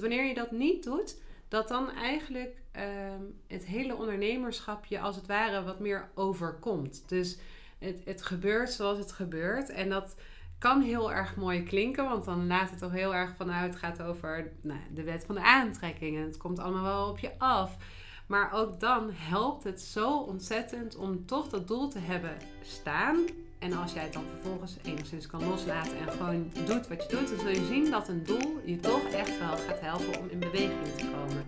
wanneer je dat niet doet, dat dan eigenlijk ehm, het hele ondernemerschap je als het ware wat meer overkomt. Dus het, het gebeurt zoals het gebeurt. En dat kan heel erg mooi klinken, want dan laat het toch heel erg vanuit. Het gaat over nou, de wet van de aantrekking en het komt allemaal wel op je af. Maar ook dan helpt het zo ontzettend om toch dat doel te hebben staan. En als jij het dan vervolgens enigszins kan loslaten en gewoon doet wat je doet, dan zul je zien dat een doel je toch echt wel gaat helpen om in beweging te komen.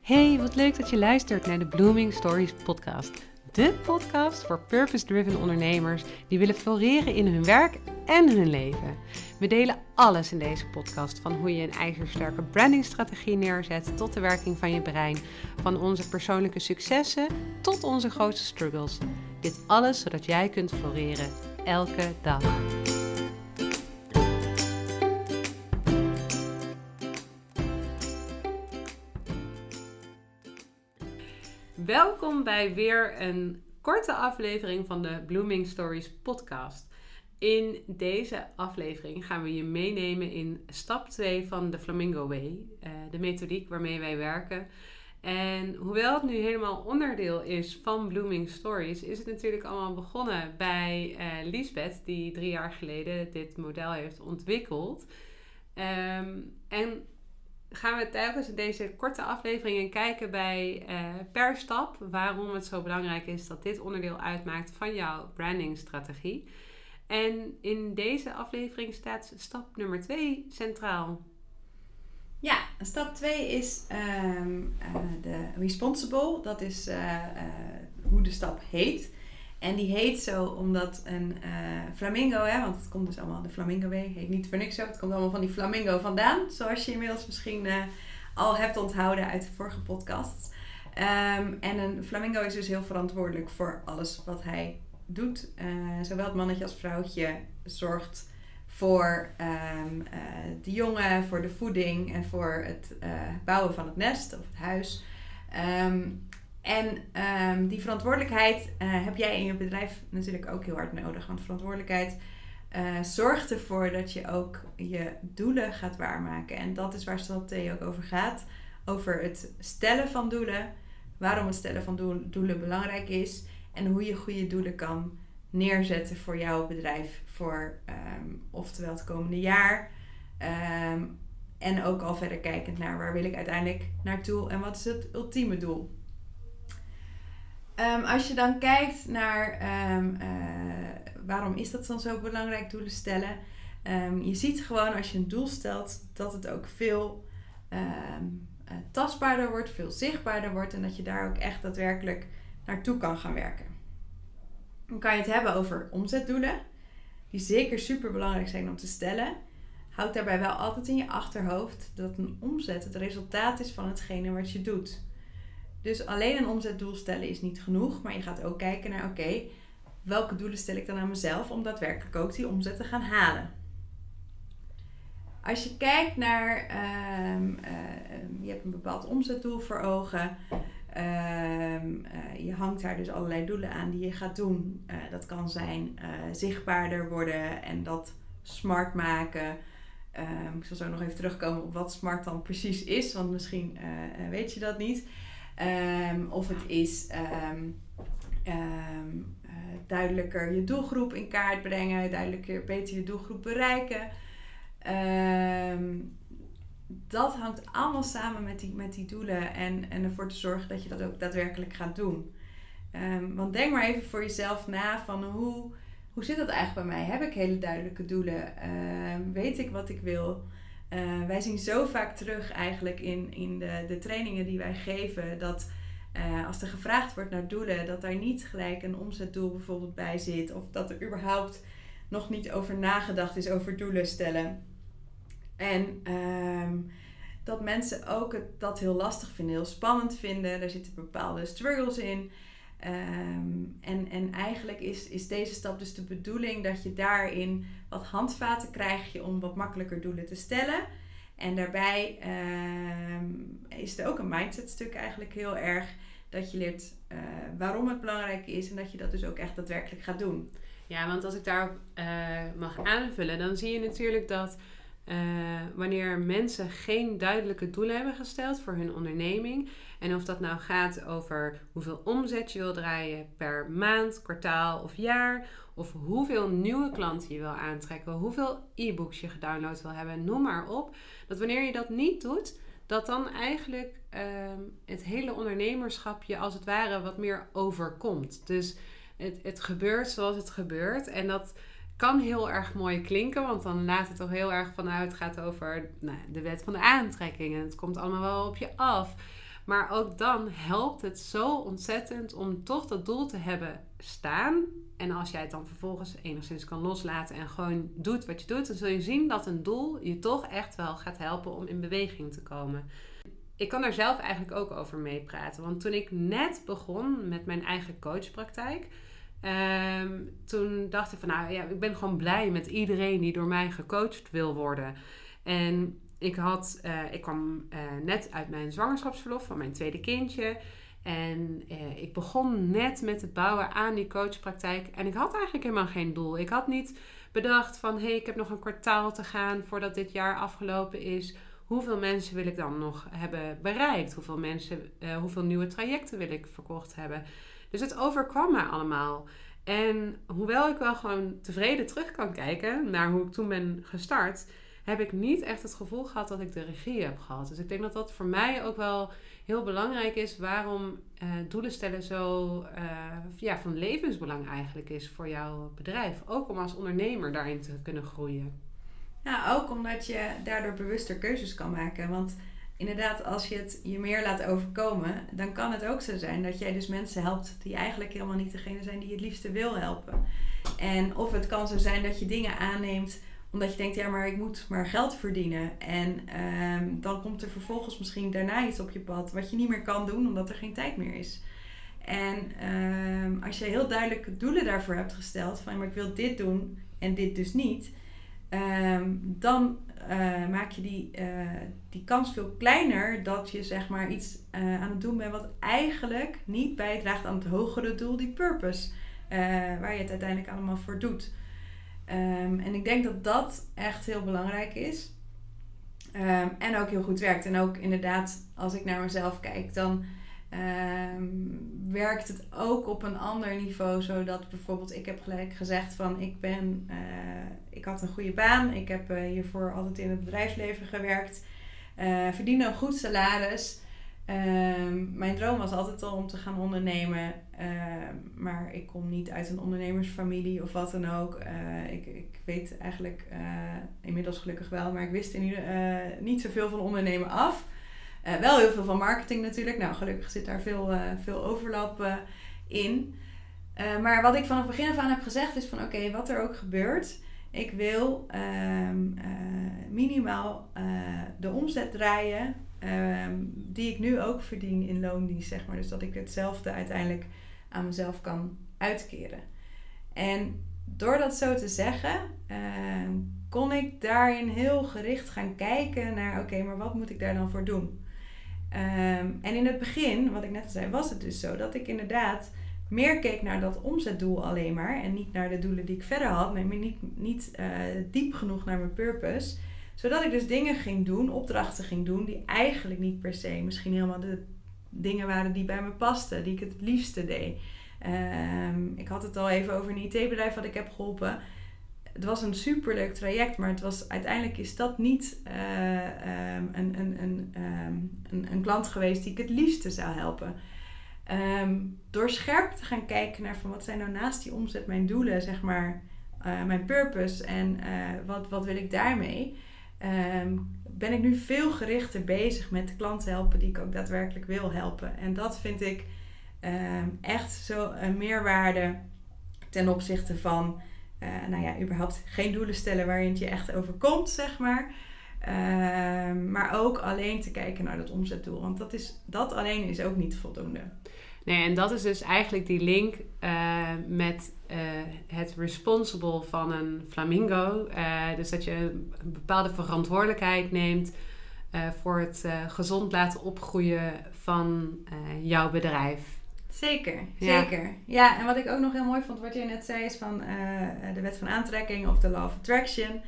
Hey, wat leuk dat je luistert naar de Blooming Stories podcast. De podcast voor purpose-driven ondernemers die willen floreren in hun werk en hun leven. We delen alles in deze podcast, van hoe je een ijzersterke brandingstrategie neerzet tot de werking van je brein, van onze persoonlijke successen tot onze grootste struggles. Dit alles zodat jij kunt floreren elke dag. Welkom bij weer een korte aflevering van de Blooming Stories podcast. In deze aflevering gaan we je meenemen in stap 2 van de Flamingo Way, eh, de methodiek waarmee wij werken. En hoewel het nu helemaal onderdeel is van Blooming Stories, is het natuurlijk allemaal begonnen bij uh, Lisbeth, die drie jaar geleden dit model heeft ontwikkeld. Ehm, en gaan we tijdens deze korte afleveringen kijken bij uh, per stap waarom het zo belangrijk is dat dit onderdeel uitmaakt van jouw brandingstrategie. En in deze aflevering staat stap nummer 2 centraal. Ja, stap 2 is um, uh, de responsible. Dat is uh, hoe de stap heet. En die heet zo omdat een flamingo, hè, want het komt dus allemaal, de flamingo way, heet niet voor niks zo. Het komt allemaal van die flamingo vandaan. Zoals je inmiddels misschien al hebt onthouden uit de vorige podcast. Um, en een flamingo is dus heel verantwoordelijk voor alles wat hij doet. zowel het mannetje als vrouwtje zorgt voor um, uh, de jongen, voor de voeding en voor het uh, bouwen van het nest of het huis. Um, en um, die verantwoordelijkheid uh, heb jij in je bedrijf natuurlijk ook heel hard nodig. Want verantwoordelijkheid zorgt ervoor dat je ook je doelen gaat waarmaken. En dat is waar strategie ook over gaat. Over het stellen van doelen. Waarom het stellen van doelen belangrijk is. En hoe je goede doelen kan neerzetten voor jouw bedrijf voor um, oftewel het komende jaar. Um, en ook al verder kijkend naar waar wil ik uiteindelijk naartoe en wat is het ultieme doel. Um, als je dan kijkt naar uh, waarom is dat dan zo belangrijk doelen stellen. je ziet gewoon als je een doel stelt dat het ook veel uh, tastbaarder wordt, veel zichtbaarder wordt en dat je daar ook echt daadwerkelijk naartoe kan gaan werken. Dan kan je het hebben over omzetdoelen, die zeker super belangrijk zijn om te stellen. Houd daarbij wel altijd in je achterhoofd dat een omzet het resultaat is van hetgene wat je doet. Dus alleen een omzetdoel stellen is niet genoeg, maar je gaat ook kijken naar: oké, welke doelen stel ik dan aan mezelf om daadwerkelijk ook die omzet te gaan halen. Als je kijkt naar, uh, uh, je hebt een bepaald omzetdoel voor ogen, Um, uh, je hangt daar dus allerlei doelen aan die je gaat doen. Uh, dat kan zijn uh, zichtbaarder worden en dat smart maken. Um, ik zal zo nog even terugkomen op wat smart dan precies is, want misschien weet je dat niet. Um, of het is duidelijker je doelgroep in kaart brengen, duidelijker beter je doelgroep bereiken dat hangt allemaal samen met die, met die doelen en, en ervoor te zorgen dat je dat ook daadwerkelijk gaat doen. Um, want denk maar even voor jezelf na van hoe, hoe zit dat eigenlijk bij mij? Heb ik hele duidelijke doelen? Um, weet ik wat ik wil? Uh, wij zien zo vaak terug eigenlijk in, in de, de trainingen die wij geven dat uh, als er gevraagd wordt naar doelen, dat daar niet gelijk een omzetdoel bijvoorbeeld bij zit of dat er überhaupt nog niet over nagedacht is over doelen stellen. En um, dat mensen ook dat heel lastig vinden, heel spannend vinden. Er zitten bepaalde struggles in. Um, en, en eigenlijk is, is deze stap dus de bedoeling dat je daarin wat handvaten krijgt om wat makkelijker doelen te stellen. En daarbij um, is er ook een mindset stuk eigenlijk heel erg dat je leert uh, waarom het belangrijk is en dat je dat dus ook echt daadwerkelijk gaat doen. Ja, want als ik daarop uh, mag aanvullen, dan zie je natuurlijk dat Uh, wanneer mensen geen duidelijke doelen hebben gesteld voor hun onderneming. En of dat nou gaat over hoeveel omzet je wil draaien per maand, kwartaal of jaar. Of hoeveel nieuwe klanten je wil aantrekken. Hoeveel e-books je gedownload wil hebben. Noem maar op. Dat wanneer je dat niet doet, dat dan eigenlijk uh, het hele ondernemerschap je als het ware wat meer overkomt. Dus het, het gebeurt zoals het gebeurt. En dat kan heel erg mooi klinken, want dan laat het toch heel erg vanuit. Het gaat over nou, de wet van de aantrekking en het komt allemaal wel op je af. Maar ook dan helpt het zo ontzettend om toch dat doel te hebben staan. En als jij het dan vervolgens enigszins kan loslaten en gewoon doet wat je doet, dan zul je zien dat een doel je toch echt wel gaat helpen om in beweging te komen. Ik kan daar zelf eigenlijk ook over meepraten. Want toen ik net begon met mijn eigen coachpraktijk, Ehm, toen dacht ik van nou ja, ik ben gewoon blij met iedereen die door mij gecoacht wil worden. En ik, had, uh, ik kwam uh, net uit mijn zwangerschapsverlof van mijn tweede kindje. En uh, ik begon net met het bouwen aan die coachpraktijk. En ik had eigenlijk helemaal geen doel. Ik had niet bedacht van hé, hey, ik heb nog een kwartaal te gaan voordat dit jaar afgelopen is. Hoeveel mensen wil ik dan nog hebben bereikt? Hoeveel, mensen, hoeveel nieuwe trajecten wil ik verkocht hebben? Dus het overkwam mij allemaal. En hoewel ik wel gewoon tevreden terug kan kijken naar hoe ik toen ben gestart, heb ik niet echt het gevoel gehad dat ik de regie heb gehad. Dus ik denk dat dat voor mij ook wel heel belangrijk is waarom uh, doelen stellen zo uh, ja, van levensbelang eigenlijk is voor jouw bedrijf. Ook om als ondernemer daarin te kunnen groeien. Ja, ook omdat je daardoor bewuster keuzes kan maken. Want inderdaad, als je het je meer laat overkomen, dan kan het ook zo zijn dat jij dus mensen helpt die eigenlijk helemaal niet degene zijn die je het liefste wil helpen. En of het kan zo zijn dat je dingen aanneemt omdat je denkt, ja, maar ik moet maar geld verdienen. En ehm, dan komt er vervolgens misschien daarna iets op je pad wat je niet meer kan doen omdat er geen tijd meer is. En ehm, als je heel duidelijke doelen daarvoor hebt gesteld, van maar ik wil dit doen en dit dus niet, ehm, dan uh, maak je die, uh, die kans veel kleiner dat je zeg maar iets uh, aan het doen bent wat eigenlijk niet bijdraagt aan het hogere doel, die purpose, waar je het uiteindelijk allemaal voor doet. Um, en ik denk dat dat echt heel belangrijk is. Um, en ook heel goed werkt. En ook inderdaad, als ik naar mezelf kijk, dan um, werkt het ook op een ander niveau. Zodat bijvoorbeeld, ik heb gelijk gezegd van ik ben, uh, ik had een goede baan. Ik heb uh, hiervoor altijd in het bedrijfsleven gewerkt. Uh, verdiende een goed salaris. Um, mijn droom was altijd al om te gaan ondernemen. Uh, maar ik kom niet uit een ondernemersfamilie of wat dan ook. Ik, ik weet eigenlijk inmiddels gelukkig wel, maar ik wist in ieder, niet zoveel van ondernemen af. Uh, wel heel veel van marketing natuurlijk. Nou, gelukkig zit daar veel, uh, veel overlap uh, in. maar wat ik vanaf begin af aan heb gezegd is van oké, wat er ook gebeurt. Ik wil ehm, minimaal de omzet draaien um, die ik nu ook verdien in loondienst, zeg maar. Dus dat ik hetzelfde uiteindelijk aan mezelf kan uitkeren. En door dat zo te zeggen, ehm, kon ik daarin heel gericht gaan kijken naar oké, maar wat moet ik daar dan voor doen? Um, en in het begin, wat ik net zei, was het dus zo dat ik inderdaad meer keek naar dat omzetdoel alleen maar. En niet naar de doelen die ik verder had. Nee, niet, niet uh, diep genoeg naar mijn purpose. Zodat ik dus dingen ging doen, opdrachten ging doen, die eigenlijk niet per se misschien helemaal de dingen waren die bij me pasten. Die ik het liefste deed. Um, ik had het al even over een IT-bedrijf wat ik heb geholpen het was een superleuk traject, maar het was, uiteindelijk is dat niet uh, um, een, een, een, um, een, een, klant geweest die ik het liefste zou helpen. Um, door scherp te gaan kijken naar van wat zijn nou naast die omzet mijn doelen, zeg maar, uh, mijn purpose en uh, wat, wat wil ik daarmee, ben ik nu veel gerichter bezig met de klanten helpen die ik ook daadwerkelijk wil helpen. En dat vind ik echt zo een meerwaarde ten opzichte van uh, nou ja, überhaupt geen doelen stellen waarin het je echt overkomt, zeg maar. Uh, maar ook alleen te kijken naar dat omzetdoel. Want dat, is, dat alleen is ook niet voldoende. Nee, en dat is dus eigenlijk die link uh, met uh, het responsible van een flamingo. dus dat je een bepaalde verantwoordelijkheid neemt voor het gezond laten opgroeien van jouw bedrijf. Zeker, zeker. Ja. en wat ik ook nog heel mooi vond, wat jij net zei, is van uh, de wet van aantrekking of de law of attraction.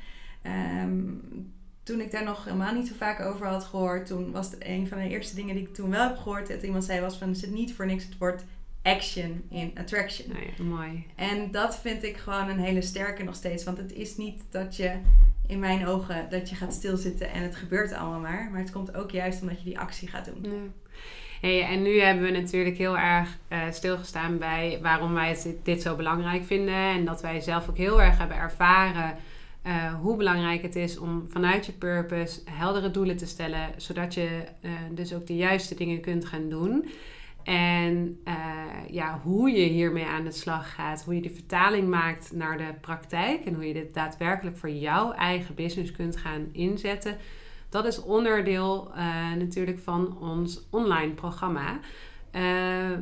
Um, toen ik daar nog helemaal niet zo vaak over had gehoord, toen was het een van de eerste dingen die ik toen wel heb gehoord. Dat iemand zei was van, er zit niet voor niks het woord action in attraction. Nou ja, mooi. En dat vind ik gewoon een hele sterke nog steeds. Want het is niet dat je, in mijn ogen, dat je gaat stilzitten en het gebeurt allemaal maar. Maar het komt ook juist omdat je die actie gaat doen. Ja. Hey, en nu hebben we natuurlijk heel erg uh, stilgestaan bij waarom wij dit zo belangrijk vinden. En dat wij zelf ook heel erg hebben ervaren uh, hoe belangrijk het is om vanuit je purpose heldere doelen te stellen. Zodat je uh, dus ook de juiste dingen kunt gaan doen. En ja, hoe je hiermee aan de slag gaat. Hoe je die vertaling maakt naar de praktijk. En hoe je dit daadwerkelijk voor jouw eigen business kunt gaan inzetten dat is onderdeel uh, natuurlijk van ons online programma. Uh,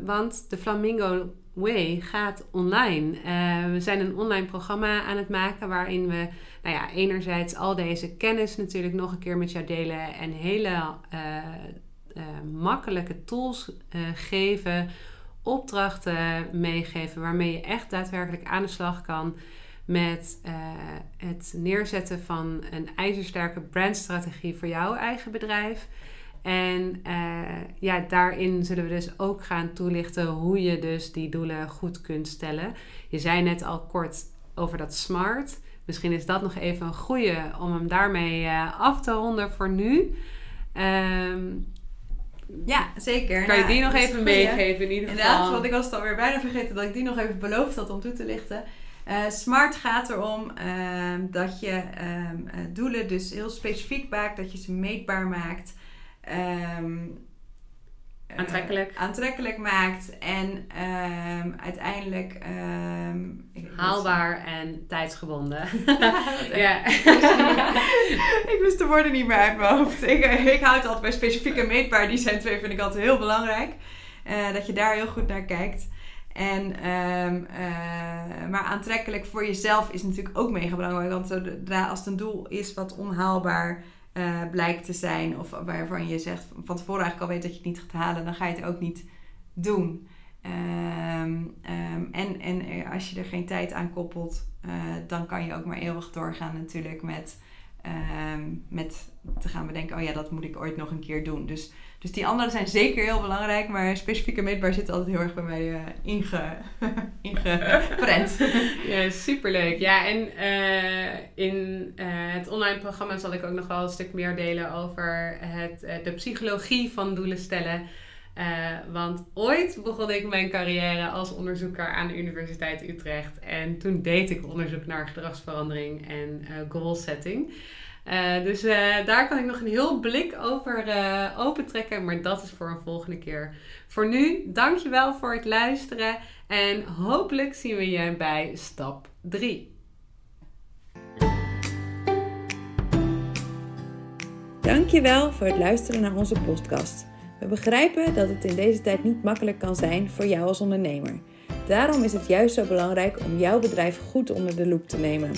want de Flamingo Way gaat online. Uh, we zijn een online programma aan het maken waarin we nou ja, enerzijds al deze kennis natuurlijk nog een keer met jou delen en hele makkelijke tools geven, opdrachten meegeven waarmee je echt daadwerkelijk aan de slag kan met uh, het neerzetten van een ijzersterke brandstrategie voor jouw eigen bedrijf. En uh, ja, daarin zullen we dus ook gaan toelichten hoe je dus die doelen goed kunt stellen. Je zei net al kort over dat smart. Misschien is dat nog even een goede om hem daarmee uh, af te ronden voor nu. Um, ja, zeker. Kan je die nog even meegeven in ieder geval? Inderdaad, want ik was het alweer bijna vergeten dat ik die nog even beloofd had om toe te lichten. Uh, smart gaat erom uh, dat je um, doelen dus heel specifiek maakt, dat je ze meetbaar maakt. Um, aantrekkelijk. aantrekkelijk maakt en uiteindelijk haalbaar en tijdsgebonden. ja. ik wist de woorden niet meer uit mijn hoofd. Ik, ik houd altijd bij specifiek en meetbaar. Die zijn twee vind ik altijd heel belangrijk. Uh, dat je daar heel goed naar kijkt. En, um, uh, maar aantrekkelijk voor jezelf is natuurlijk ook mega. Want zodra als het een doel is wat onhaalbaar uh, blijkt te zijn, of waarvan je zegt van tevoren eigenlijk al weet dat je het niet gaat halen, dan ga je het ook niet doen. Um, um, en, en als je er geen tijd aan koppelt, dan kan je ook maar eeuwig doorgaan natuurlijk met, met te gaan bedenken, oh ja, dat moet ik ooit nog een keer doen. Dus dus die andere zijn zeker heel belangrijk, maar specifieke meetbaar zit altijd heel erg bij mij uh, inge, ingeprent. ja, superleuk. Ja, en uh, in uh, het online programma zal ik ook nog wel een stuk meer delen over het, de psychologie van doelen stellen. Want ooit begon ik mijn carrière als onderzoeker aan de Universiteit Utrecht. En toen deed ik onderzoek naar gedragsverandering en goal setting. Uh, dus uh, daar kan ik nog een heel blik over uh, opentrekken, maar dat is voor een volgende keer. Voor nu, dankjewel voor het luisteren en hopelijk zien we je bij stap 3. Dankjewel voor het luisteren naar onze podcast. We begrijpen dat het in deze tijd niet makkelijk kan zijn voor jou als ondernemer. Daarom is het juist zo belangrijk om jouw bedrijf goed onder de loep te nemen.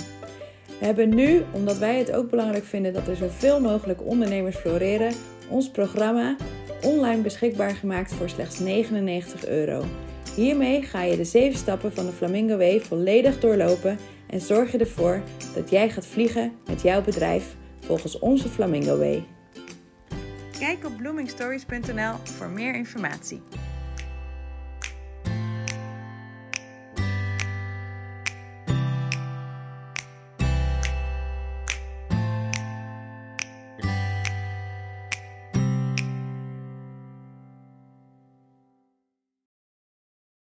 We hebben nu, omdat wij het ook belangrijk vinden dat er zoveel mogelijk ondernemers floreren, ons programma online beschikbaar gemaakt voor slechts 99 euro. Hiermee ga je de 7 stappen van de Flamingo Way volledig doorlopen en zorg je ervoor dat jij gaat vliegen met jouw bedrijf volgens onze Flamingo Way. Kijk op bloomingstories.nl voor meer informatie.